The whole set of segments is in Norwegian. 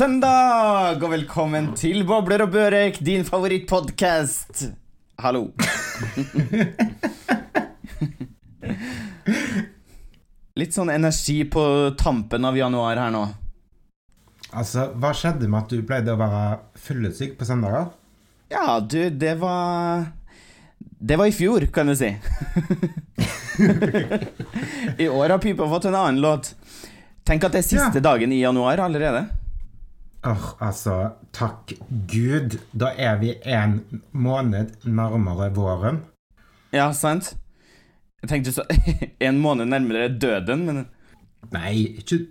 Søndag, og velkommen til Bobler og Børek, din favorittpodkast. Hallo. Litt sånn energi på tampen av januar her nå. Altså, Hva skjedde med at du pleide å være fyllesyk på søndager? Ja, du, det var Det var i fjor, kan du si. I år har pipa fått en annen låt. Tenk at det er siste Ja. dagen i januar allerede. Åh, altså, takk Gud. Da er vi en måned nærmere våren. Ja, sant? Jeg tenkte så En måned nærmere døden, men Nei, ikke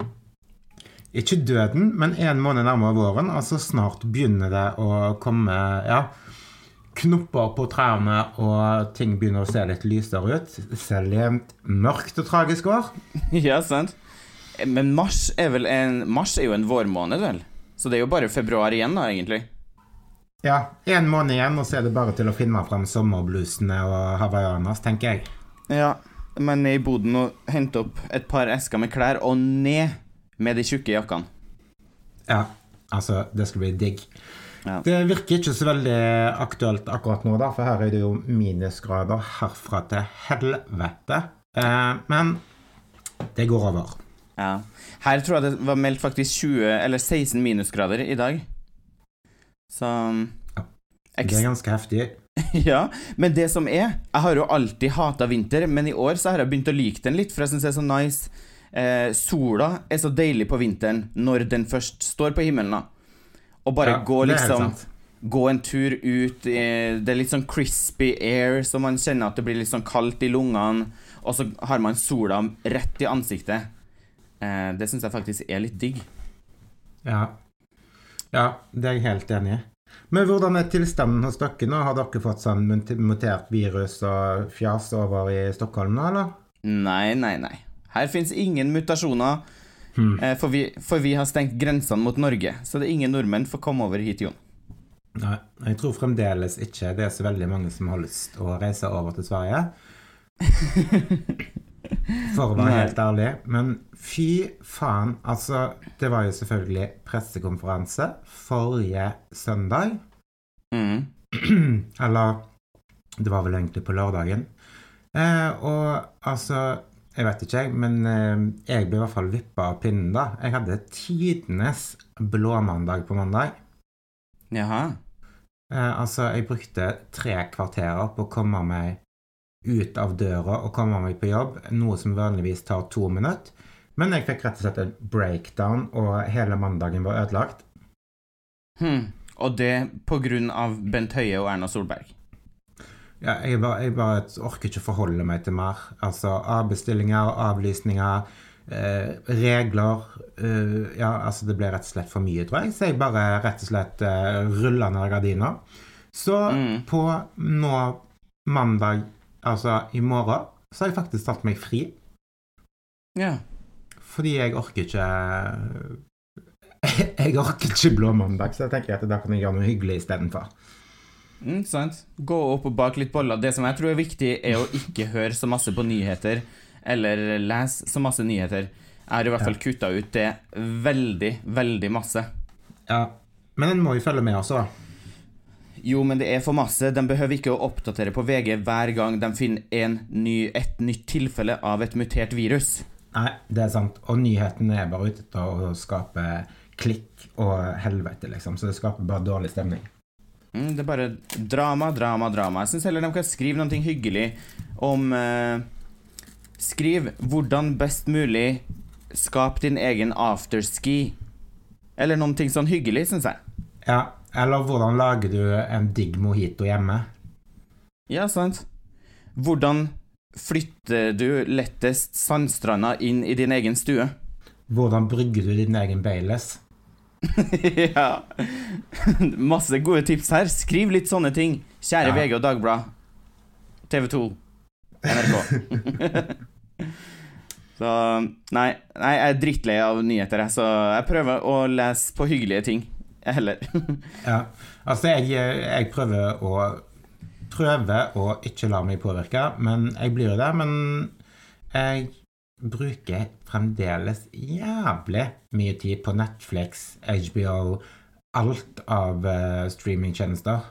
Ikke døden, men en måned nærmere våren. Altså, snart begynner det å komme Ja. Knopper på trærne, og ting begynner å se litt lysere ut. Selv i et mørkt og tragisk år. Ja, sant? Men mars er vel en Mars er jo en vårmåned, vel? Så det er jo bare februar igjen, da, egentlig. Ja, en måned igjen, og så er det bare til å finne frem sommerblusene og hawaiianas, tenker jeg. Ja, men ned i boden og hente opp et par esker med klær, og ned med de tjukke jakkene. Ja, altså, det skal bli digg. Ja. Det virker ikke så veldig aktuelt akkurat nå, da, for her er det jo minusgrader herfra til helvete. Eh, men det går over. Ja. Her tror jeg det var meldt faktisk 20 eller 16 minusgrader i dag. Så Ja, Det er ganske heftig. Ja, men det som er Jeg har jo alltid hata vinter, men i år så har jeg begynt å like den litt, for jeg syns det er så nice. Eh, sola er så deilig på vinteren når den først står på himmelen, da. Og bare Ja, gå liksom. Gå en tur ut eh, Det er litt sånn crispy air, så man kjenner at det blir litt sånn kaldt i lungene, og så har man sola rett i ansiktet. Eh, det syns jeg faktisk er litt digg. Ja. ja, det er jeg helt enig i. Men hvordan er tilstanden hos dere nå? Har dere fått sånn mutert virus og fjas over i Stockholm nå, eller? Nei, nei, nei. Her fins ingen mutasjoner, Hmm. eh, for, vi, for vi har stengt grensene mot Norge. Så det er ingen nordmenn får komme over hit, Jon. Nei, jeg tror fremdeles ikke det er så veldig mange som har lyst å reise over til Sverige. For å være helt ærlig. Men fy faen, altså Det var jo selvfølgelig pressekonferanse forrige søndag. Mm. Eller det var vel egentlig på lørdagen. Eh, og altså Jeg vet ikke, jeg, men eh, jeg ble i hvert fall vippa av pinnen da. Jeg hadde tidenes blåmandag på mandag. Jaha. Eh, altså, jeg brukte tre kvarterer på å komme meg ut av døra og komme meg på jobb, noe som vanligvis tar to minutter. Men jeg fikk rett og slett en breakdown, og hele mandagen var ødelagt. Hmm. Og det på grunn av Bent Høie og Erna Solberg. Ja, jeg, bare, jeg bare orker ikke forholde meg til mer. Altså avbestillinger, avlysninger, eh, regler eh, Ja, altså det ble rett og slett for mye, tror jeg. Så jeg bare rett og slett eh, rulla ned gardiner. Så Mm. på nå mandag, altså i morgen, så har jeg faktisk tatt meg fri. Ja. Fordi jeg orker ikke Jeg orker ikke blå mandag, så jeg tenker at da kan jeg gjøre noe hyggelig istedenfor. Mm, sant. Gå opp og bak litt boller. Det som jeg tror er viktig, er å ikke høre så masse på nyheter, eller lese så masse nyheter. Jeg har i hvert fall kutta ut det veldig, veldig masse. Ja. Men en må jo følge med også, da. Jo, men det er for masse. De behøver ikke å oppdatere på VG hver gang de finner en ny, et nytt tilfelle av et mutert virus. Nei, det er sant. Og nyhetene er bare ute etter å skape klikk og helvete, liksom. Så det skaper bare dårlig stemning. Mm, det er bare drama, drama, drama. Jeg syns heller de kan skrive noe hyggelig om eh, Skriv 'hvordan best mulig skap din egen afterski'. Eller noe sånn hyggelig, syns jeg. Ja, eller hvordan lager du en digg mojito hjemme? Ja, sant. Hvordan flytter du lettest sandstranda inn i din egen stue? Hvordan brygger du din egen Baileys? ja. Masse gode tips her. Skriv litt sånne ting. Kjære Ja. VG og Dagblad. TV 2. NRK. så nei, nei, jeg er drittlei av nyheter, jeg, så jeg prøver å lese på hyggelige ting. Heller. Ja, altså jeg, jeg prøver å Prøver å ikke la meg påvirke, men jeg blir jo det. Men jeg bruker fremdeles jævlig mye tid på Netflix, HBO, alt av uh, streamingtjenester.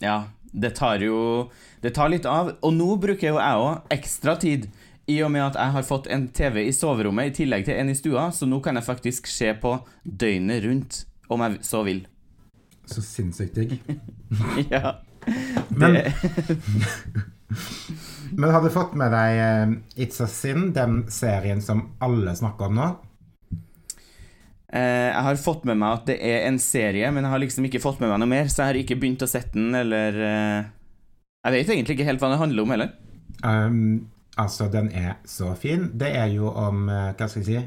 Ja, det tar jo Det tar litt av. Og nå bruker jo jeg òg ekstra tid, i og med at jeg har fått en TV i soverommet i tillegg til en i stua, så nå kan jeg faktisk se på døgnet rundt, om jeg så vil. Så sinnssykt digg. ja. Men, men har du fått med deg eh, It's a Sin, den serien som alle snakker om nå? eh, jeg har fått med meg at det er en serie, men jeg har liksom ikke fått med meg noe mer, så jeg har ikke begynt å sette den, eller eh, Jeg vet egentlig ikke helt hva det handler om heller. Um, altså, den er så fin. Det er jo om Hva skal jeg si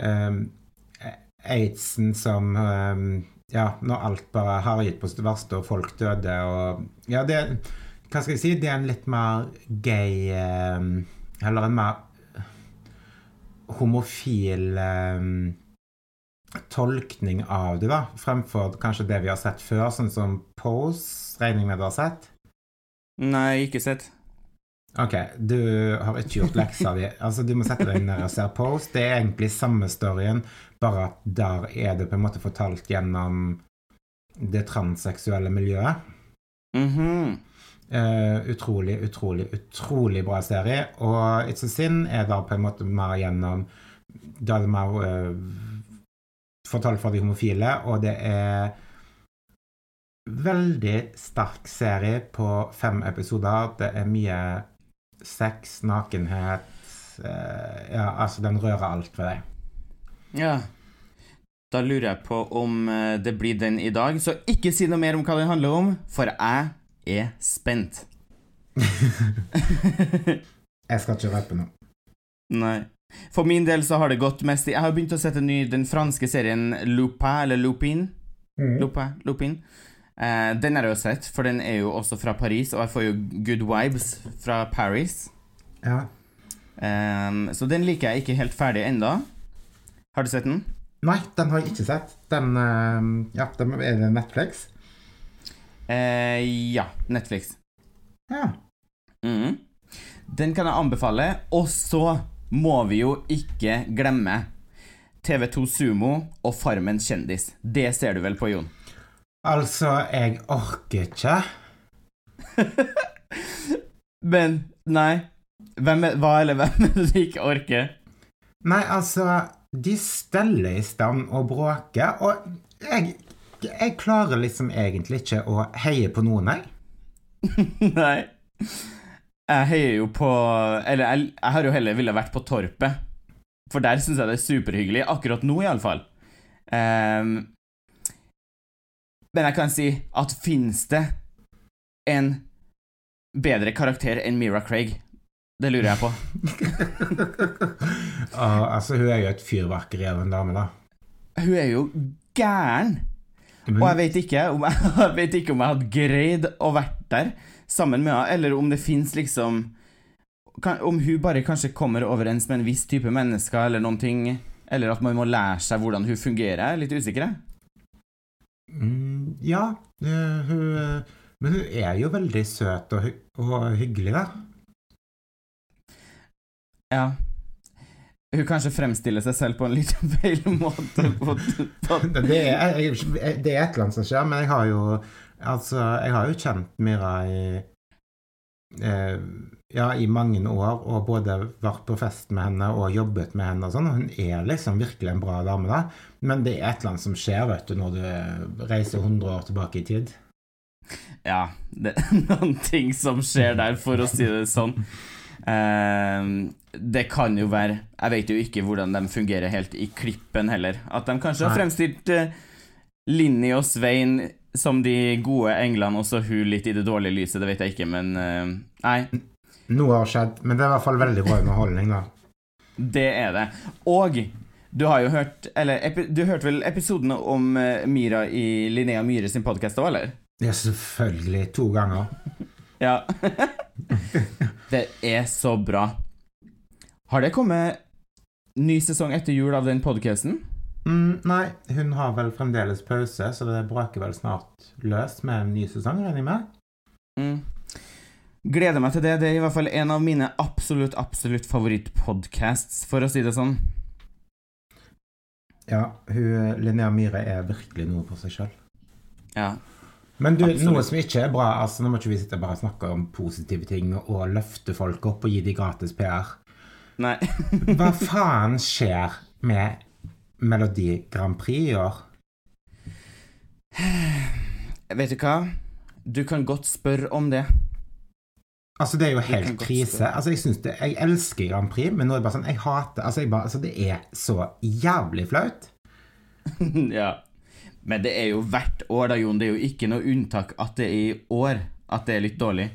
um, Aidsen som um, Ja, når alt bare har gitt på sitt verste, og folk døde og Ja, det Hva skal jeg si? Det er en litt mer gay um, Eller en mer homofil um, tolkning av det, da, fremfor kanskje det vi har sett før, sånn som Pose, regner jeg med du har sett? Nei, ikke sett. Ok, du har ikke gjort leksa di. Altså, du må sette deg ned og se Post. Det er egentlig samme storyen, bare at der er det på en måte fortalt gjennom det transseksuelle miljøet. Mm -hmm. uh, utrolig, utrolig, utrolig bra serie. Og It's a Sin er da på en måte mer gjennom Da er det mer uh, fortalt for de homofile, og det er veldig sterk serie på fem episoder. Det er mye sex, nakenhet eh, Ja, altså, den rører alt ved deg. Ja. Da lurer jeg på om eh, det blir den i dag, så ikke si noe mer om hva den handler om, for jeg er spent. Jeg skal ikke røpe noe. Nei. For min del så har det gått mest i Jeg har begynt å sette ny den franske serien Lupin, eller Lupin. Lupin, Lupin. Eh, den har jeg jo sett, for den er jo også fra Paris, og jeg får jo good vibes fra Paris. Ja. Um, så den liker jeg ikke helt ferdig enda Har du sett den? Nei, den har jeg ikke sett. Den uh, Ja, den er det Netflix? Uh, ja, Netflix. Ja. Mm. Den kan jeg anbefale. Og så må vi jo ikke glemme TV2 Sumo og Farmen kjendis. Det ser du vel på, Jon? Altså, jeg orker ikke. Men nei. Hvem er, hva eller hvem er det du ikke orker? Nei, altså De steller i stand og bråker, og jeg, jeg klarer liksom egentlig ikke å heie på noen, jeg. nei. Jeg heier jo på Eller jeg, jeg har jo heller ville vært på Torpet. For der syns jeg det er superhyggelig. Akkurat nå, iallfall. Um, men jeg kan si at fins det en bedre karakter enn Mira Craig? Det lurer jeg på. uh, altså, hun er jo et fyrverkeri av en dame, da. Hun er jo gæren! Og jeg vet ikke om jeg, jeg, vet ikke om jeg hadde greid å vært der sammen med henne, eller om det fins liksom kan, Om hun bare kanskje kommer overens med en viss type mennesker, eller noen ting Eller at man må lære seg hvordan hun fungerer. Jeg er litt usikker. Mm, ja, eh, hun eh, Men hun er jo veldig søt og, og hyggelig, da. Ja. Hun kanskje fremstiller seg selv på en litt feil måte. Det er, det er et eller annet som skjer, men jeg har jo Altså, jeg har jo kjent Mira i Ja, i mange år, og både vært på fest med henne og jobbet med henne og sånn, hun er liksom virkelig en bra dame, da. Men det er et eller annet som skjer, vet du, når du reiser 100 år tilbake i tid. Ja, det er noen ting som skjer der, for å si det sånn. Ehm, det kan jo være Jeg vet jo ikke hvordan de fungerer helt i klippen heller. At de kanskje har fremstilt uh, Linni og Svein som de gode englene, og så hun litt i det dårlige lyset, det vet jeg ikke, men eh, Nei, Noe har skjedd, men det er i hvert fall veldig bra underholdning, da. det er det. Og du har jo hørt Eller epi, du hørte vel episoden om eh, Mira i Linnea Myhre sin podkast òg, eller? Ja, selvfølgelig. To ganger. Ja. det er så bra. Har det kommet ny sesong etter jul av den podkasten? Mm, nei, hun har vel fremdeles pause, så det braker vel snart løs med en ny sesong, regner jeg med. Mm. Gleder meg til det. Det er i hvert fall en av mine absolutt, absolutt favorittpodcasts, for å si det sånn. Ja, hun, Linnea Myhre er virkelig noe for seg sjøl. Ja. Men du, Absolutt. noe som ikke er bra altså Nå må ikke vi sitte og bare snakke om positive ting og løfte folk opp og gi dem gratis PR. Nei. Hva faen skjer med Melodi Grand Prix i år? Vet du hva? Du kan godt spørre om det. Altså, det er jo helt krise. Altså, jeg synes det, jeg elsker Grand Prix, men nå er det bare sånn Jeg hater Altså, jeg bare, altså det er så jævlig flaut. ja. Men det er jo hvert år, da, Jon. Det er jo ikke noe unntak at det er i år at det er litt dårlig.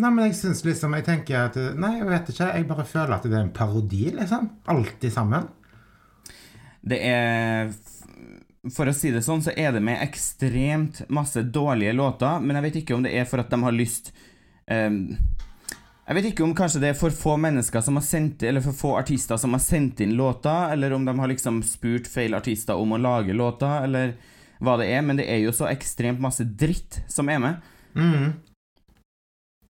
Nei, men jeg syns liksom Jeg tenker at Nei, jeg vet ikke. Jeg bare føler at det er en parodi, liksom. Alltid sammen. Det er For å si det sånn, så er det med ekstremt masse dårlige låter, men jeg vet ikke om det er for at de har lyst um, Jeg vet ikke om kanskje det er for få mennesker som har sendt Eller for få artister som har sendt inn låter, eller om de har liksom spurt feil artister om å lage låter, eller hva det er, men det er jo så ekstremt masse dritt som er med. Mm.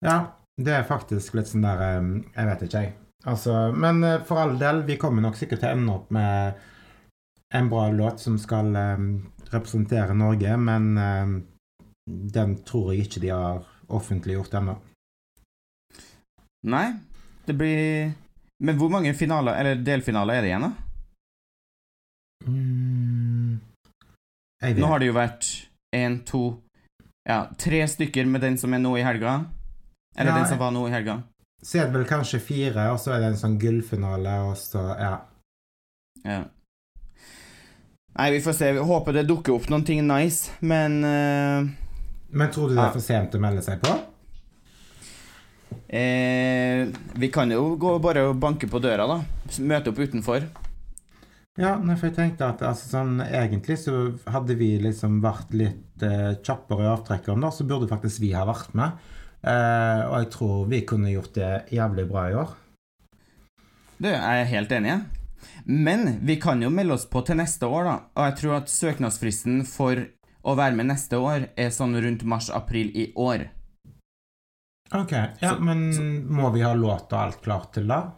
Ja, det er faktisk litt sånn der eh, Jeg vet ikke, jeg. Altså, men eh, for all del, vi kommer nok sikkert til å ende opp med en bra låt som skal eh, representere Norge, men eh, den tror jeg ikke de har offentliggjort ennå. Nei, det blir Men hvor mange finaler, eller delfinaler er det igjen, da? Mm. Jeg vet. Nå har det jo vært én, to Ja, tre stykker med den som er nå i helga. Eller Ja, den som var nå i helga. Så er det vel kanskje fire, og så er det en sånn gullfinale, og så Ja. Ja. Nei, vi får se. Vi håper det dukker opp noen ting nice, men uh, Men tror du det er for sent å melde seg på? eh, Vi kan jo gå bare og banke på døra, da. Møte opp utenfor. Ja, for jeg tenkte at altså, sånn, egentlig så hadde vi liksom vært litt eh, kjappere i avtrekkeren, da, så burde faktisk vi ha vært med. Eh, og jeg tror vi kunne gjort det jævlig bra i år. Du, jeg er helt enig. jeg. Men vi kan jo melde oss på til neste år, da. Og jeg tror at søknadsfristen for å være med neste år er sånn rundt mars-april i år. Ok, ja, Så- men så- må vi ha låt og alt klart til da?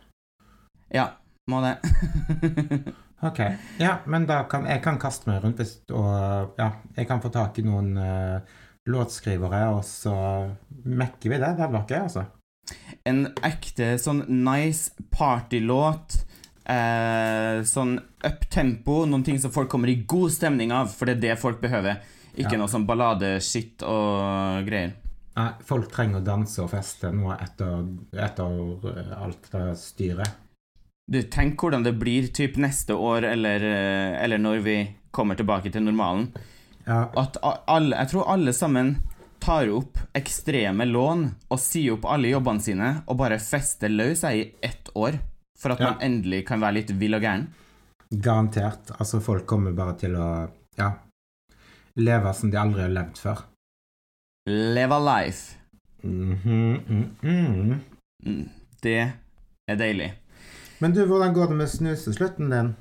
Ja, må det. Ok, ja, men da kan jeg kan kaste meg rundt hvis, og ja, jeg kan få tak i noen uh, låtskrivere, og så mekker vi det. Det hadde vært gøy, altså. en ekte sånn nice partylåt. Eh, sånn up-tempo, noen ting som folk kommer i god stemning av, for det er det folk behøver. Ikke Ja. noe sånn balladeskitt og greier. Nei, folk trenger å danse og feste nå etter, etter alt det styret. Du, tenk hvordan det blir typ neste år, eller, eh, eller når vi kommer tilbake til normalen. Ja, At alle, jeg tror alle sammen tar opp ekstreme lån og sier opp alle jobbene sine og bare fester løs i ett år. For at Ja. man endelig kan være litt vill og gæren. Garantert. Altså, folk kommer bare til å ja, leve som de aldri har levd før. Leve life. Mm mm, mm. -hmm. Det er deilig. Men du, hvordan går det med snuseslutten din?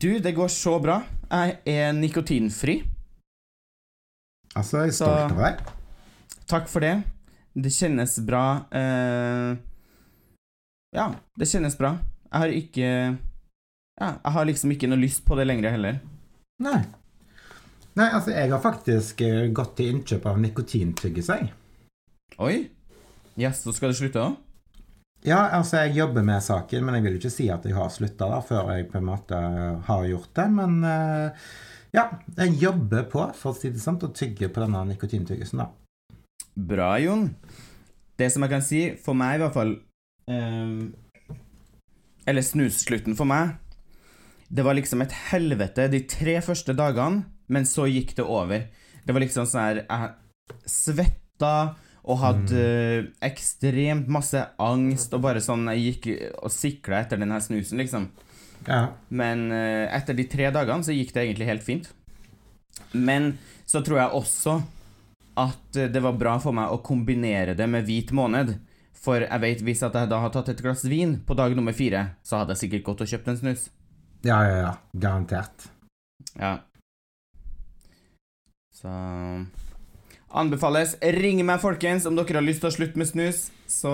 Du, det går så bra. Jeg er nikotinfri. Altså, jeg er Så- stolt av deg. Takk for det. Det kjennes bra. Eh, ja, det kjennes bra. Jeg har ikke Ja, jeg har liksom ikke noe lyst på det lenger heller. Nei. Nei, altså, jeg har faktisk eh, gått til innkjøp av nikotintyggis, jeg. Oi. Yes, så skal du slutte òg? Ja, altså, jeg jobber med saken, men jeg vil jo ikke si at jeg har slutta før jeg på en måte har gjort det. Men eh, ja, jeg jobber på, for å si det sånn, og tygger på denne nikotintyggisen, da. Bra, Jon. Det som jeg kan si, for meg i hvert fall eh, Eller snusslutten for meg Det var liksom et helvete de tre første dagene, men så gikk det over. Det var liksom sånn her Jeg svetta og hadde mm. ekstremt masse angst og bare sånn Jeg gikk og sikla etter den her snusen, liksom. Ja. Men eh, etter de tre dagene så gikk det egentlig helt fint. Men så tror jeg også at det var bra for meg å kombinere det med hvit måned. For jeg vet hvis jeg da har tatt et glass vin på dag nummer fire, så hadde jeg sikkert gått og kjøpt en snus. ja, ja, ja. Garantert. Ja. Så Anbefales. Ring meg, folkens, om dere har lyst til å slutte med snus. Så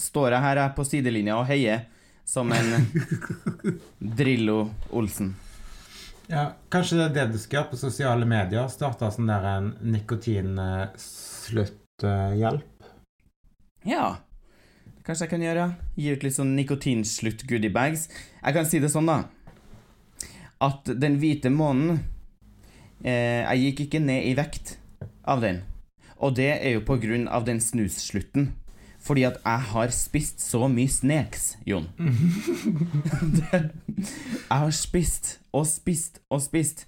står jeg her jeg på sidelinja og heier som en Drillo Olsen. Ja, kanskje det er det du skal gjøre på sosiale medier? Starte sånn der en nikotinslutt-hjelp? Ja. Kanskje jeg kan gjøre Gi ut litt sånn nikotinslutt-goodiebags. Jeg kan si det sånn, da. At den hvite månen eh, Jeg gikk ikke ned i vekt av den. Og det er jo på grunn av den snusslutten. Fordi at jeg har spist så mye sneks, Jon. det, jeg har spist og spist og spist.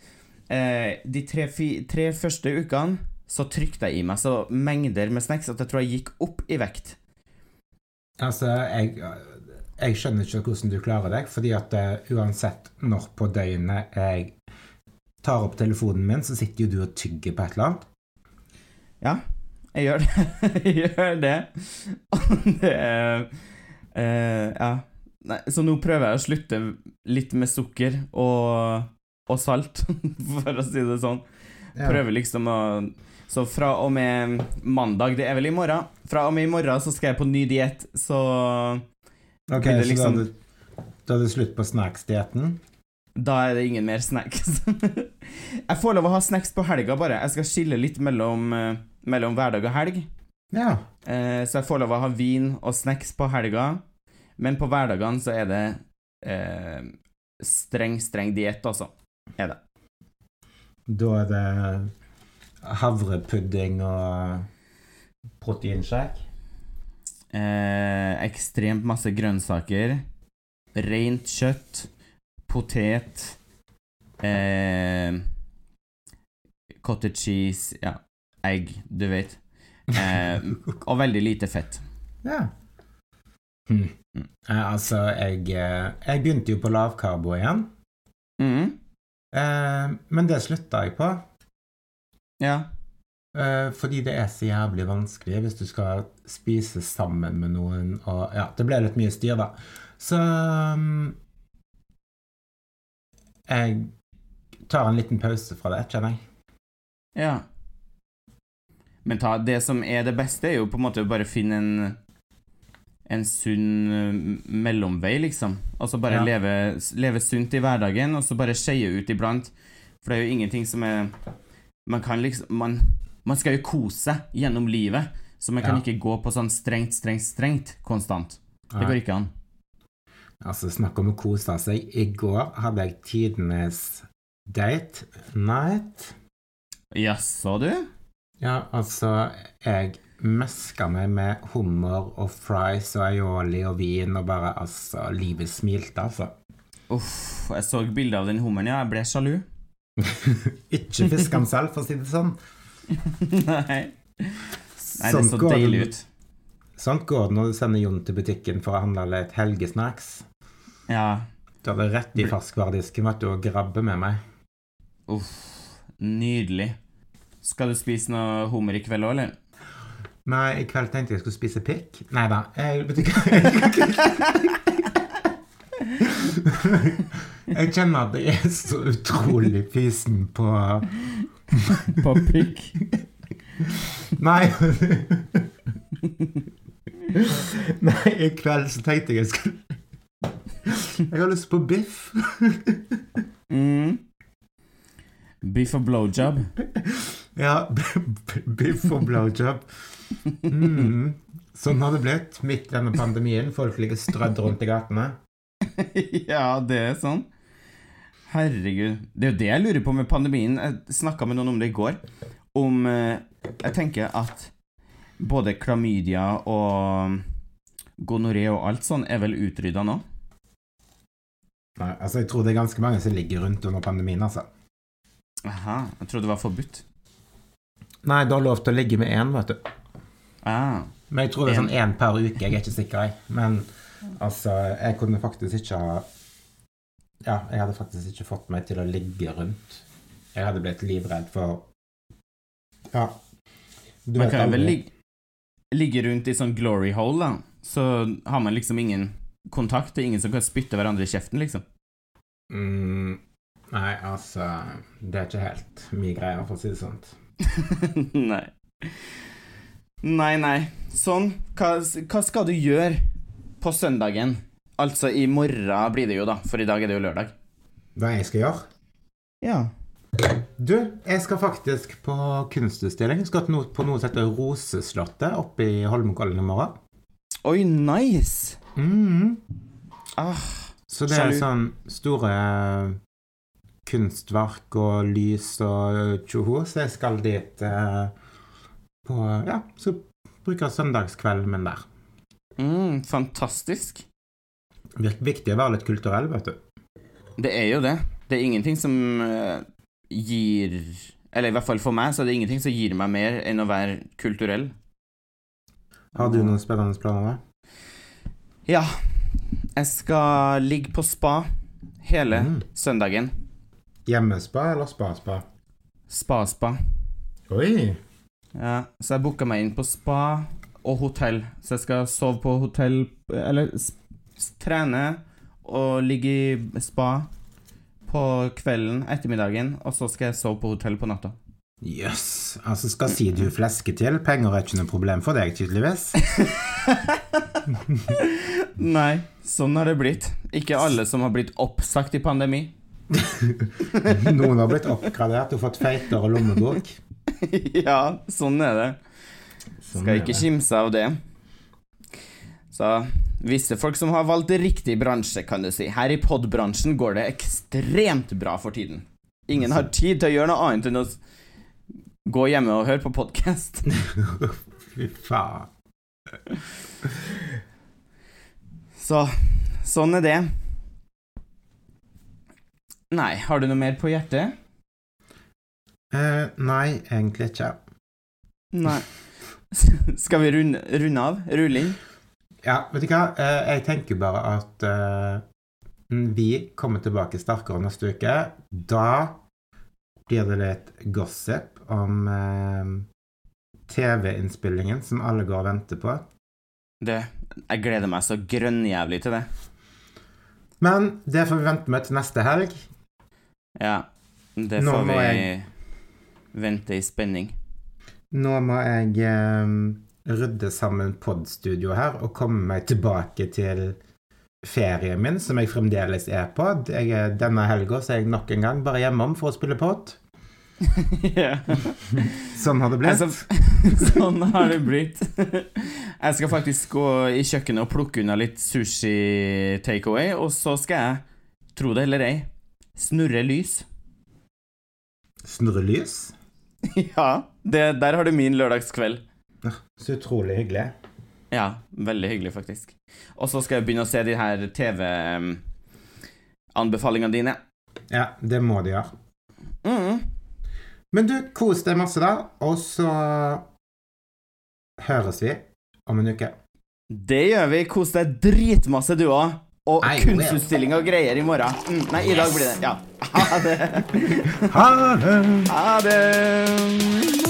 Eh, de tre, tre første ukene så trykte jeg i meg så mengder med snacks at jeg tror jeg gikk opp i vekt. Altså, jeg, jeg skjønner ikke hvordan du klarer deg, fordi at uh, uansett når på døgnet jeg tar opp telefonen min, så sitter jo du og tygger på et eller annet. Ja, jeg gjør det. jeg gjør det. Er eh, Ja. Nei, så nå prøver jeg å slutte litt med sukker og, og salt, for å si det sånn. Prøver liksom å Så fra og med mandag, det er vel i morgen Fra og med i morgen så skal jeg på ny diett, så Ok, det liksom... så liksom- da er det, da er det slutt på snacks-dietten? da er det ingen mer snacks. jeg får lov å ha snacks på helga, bare. Jeg skal skille litt mellom, eh, mellom hverdag og helg. Ja. Eh, så jeg får lov å ha vin og snacks på helga, men på hverdagene så er det eh, streng, streng diett, altså. Er det. Da er det havrepudding og proteinshake. Eh, ekstremt masse grønnsaker, rent kjøtt, potet, eh, cottage cheese, ja, egg, du vet. Eh, og veldig lite fett. Ja. Hm. Eh, altså, jeg, eh, jeg begynte jo på lavkarbo igjen, Mm. eh, men det slutta jeg på. Ja. Eh, fordi det er så jævlig vanskelig hvis du skal spise sammen med noen og Ja, det ble litt mye styr, da. Så um, Jeg tar en liten pause fra det, kjenner jeg. Ja. Men ta, det som er det beste, er jo på en måte å bare finne en en sunn eh, mellomvei, liksom. Altså bare Ja. leve, leve sunt i hverdagen, og så bare skeie ut iblant. For det er jo ingenting som er Man kan liksom Man, man skal jo kose gjennom livet, så man kan Ja. ikke gå på sånn strengt, strengt, strengt konstant. Det går ikke an. Altså, snakk om å kose seg. I går hadde jeg tidenes date night. Jaså, du? Ja, altså, jeg meska meg med hummer og fries og aioli og vin, og bare, altså, livet smilte, altså. Uff, jeg så bilde av den hummeren, ja. Jeg ble sjalu. Ikke fisk den selv, for å si det sånn. Nei. Nei, det så sånn deilig ut. Sånt går det når du sender Jon til butikken for å handle litt helgesnacks. Ja. Da er det rett i ferskvaredisken vet du, og grabbe med meg. Uff, nydelig. Skal du spise noe hummer i kveld òg, eller? Nei, i kveld tenkte jeg skulle spise pikk. Nei da. Jeg Jeg kjenner at jeg er så utrolig fisen på På pikk. Nei. Nei, i kveld så tenkte jeg jeg skulle Jeg har lyst på biff. Mm. Biff og blowjob. Ja, biff og blowjob. Mm. Sånn har det blitt midt i denne pandemien. Folk ligger strødd rundt i gatene. ja, det er sånn. Herregud. Det er jo det jeg lurer på med pandemien. Jeg snakka med noen om det i går. Om eh, Jeg tenker at både klamydia og gonoré og alt sånn er vel utrydda nå? Nei, altså Jeg tror det er ganske mange som ligger rundt under pandemien, altså. Aha, jeg trodde det var forbudt. Nei, du har lov til å ligge med én, vet du. Ah. Men jeg tror det er sånn én per uke. Jeg er ikke sikker, jeg. Men altså, jeg kunne faktisk ikke ha Ja, jeg hadde faktisk ikke fått meg til å ligge rundt. Jeg hadde blitt livredd for Ja. Du Man vet kan vel ligge, ligge rundt i sånn glory hole, da. Så har man liksom ingen kontakt. Det er ingen som kan spytte hverandre i kjeften, liksom. Mm, nei, altså Det er ikke helt min greie, for å si det sånn. nei. Nei, nei. Sånn. Hva, hva skal du gjøre på søndagen? Altså, i morgen blir det jo, da, for i dag er det jo lørdag. Hva jeg skal gjøre? Ja. Du, jeg skal faktisk på kunstutstilling. Skal til noe, på noe som heter Roseslottet oppe i Holmenkollen i morgen. Oi, nice! Mm. Ah, Så det er sånn store kunstverk og lys og tjoho, så jeg skal dit eh, på Ja, så bruker søndagskvelden min der. Mm, fantastisk. Virker viktig å være litt kulturell, vet du. Det er jo det. Det er ingenting som eh, gir Eller i hvert fall for meg, så er det ingenting som gir meg mer enn å være kulturell. Har du noen spennende planer? da? Ja. Jeg skal ligge på spa hele Mm. søndagen. Hjemmespa eller spa-spa? Spa-spa. Oi! Ja, så jeg booka meg inn på spa og hotell. Så jeg skal sove på hotell Eller trene og ligge i spa på kvelden, ettermiddagen, og så skal jeg sove på hotell på natta. Jøss. Yes. Altså, skal si du flesker til. Penger er ikke noe problem for deg, tydeligvis. Nei, sånn har det blitt. Ikke alle som har blitt oppsagt i pandemi. Noen har blitt oppgradert og fått feitere lommebok. ja, sånn er det. Sånn Skal ikke kimse av det. Så visse folk som har valgt riktig bransje, kan du si. Her i podbransjen går det ekstremt bra for tiden. Ingen har tid til å gjøre noe annet enn å gå hjemme og høre på podkast. Fy faen. Så sånn er det. Nei, har du noe mer på hjertet? Uh, nei, egentlig ikke. Nei. Skal vi runde, runde av? Rulle inn? Ja, vet du hva? Eh, jeg tenker bare at eh, vi kommer tilbake sterkere neste uke. Da blir det litt gossip om eh, TV-innspillingen som alle går og venter på. Det, jeg gleder meg så grønnjævlig til det. Men det får vi vente med til neste helg. Ja. Det får vi jeg- vente i spenning. Nå må jeg eh, rydde sammen podstudioet her og komme meg tilbake til ferien min, som jeg fremdeles er på. Jeg, er- denne helga er jeg nok en gang bare hjemom for å spille pod. Sånn har det blitt. Altså, sånn har det blitt. Jeg skal faktisk gå i kjøkkenet og plukke unna litt sushi takeaway, og så skal jeg, tro det eller ei, snurre lys. Snurre lys. Ja, det, der har du min lørdagskveld. Så utrolig hyggelig. Ja, veldig hyggelig, faktisk. Og så skal jeg begynne å se de her TV-anbefalingene dine. Ja, det må de gjøre. Mm. Men du, kos deg masse, da. Og så høres vi om en uke. Det gjør vi. Kos deg dritmasse, du òg. Og kunstutstilling og greier i morgen. Mm, nei, i dag blir det Ja. Ha det. Ha det! Ha det.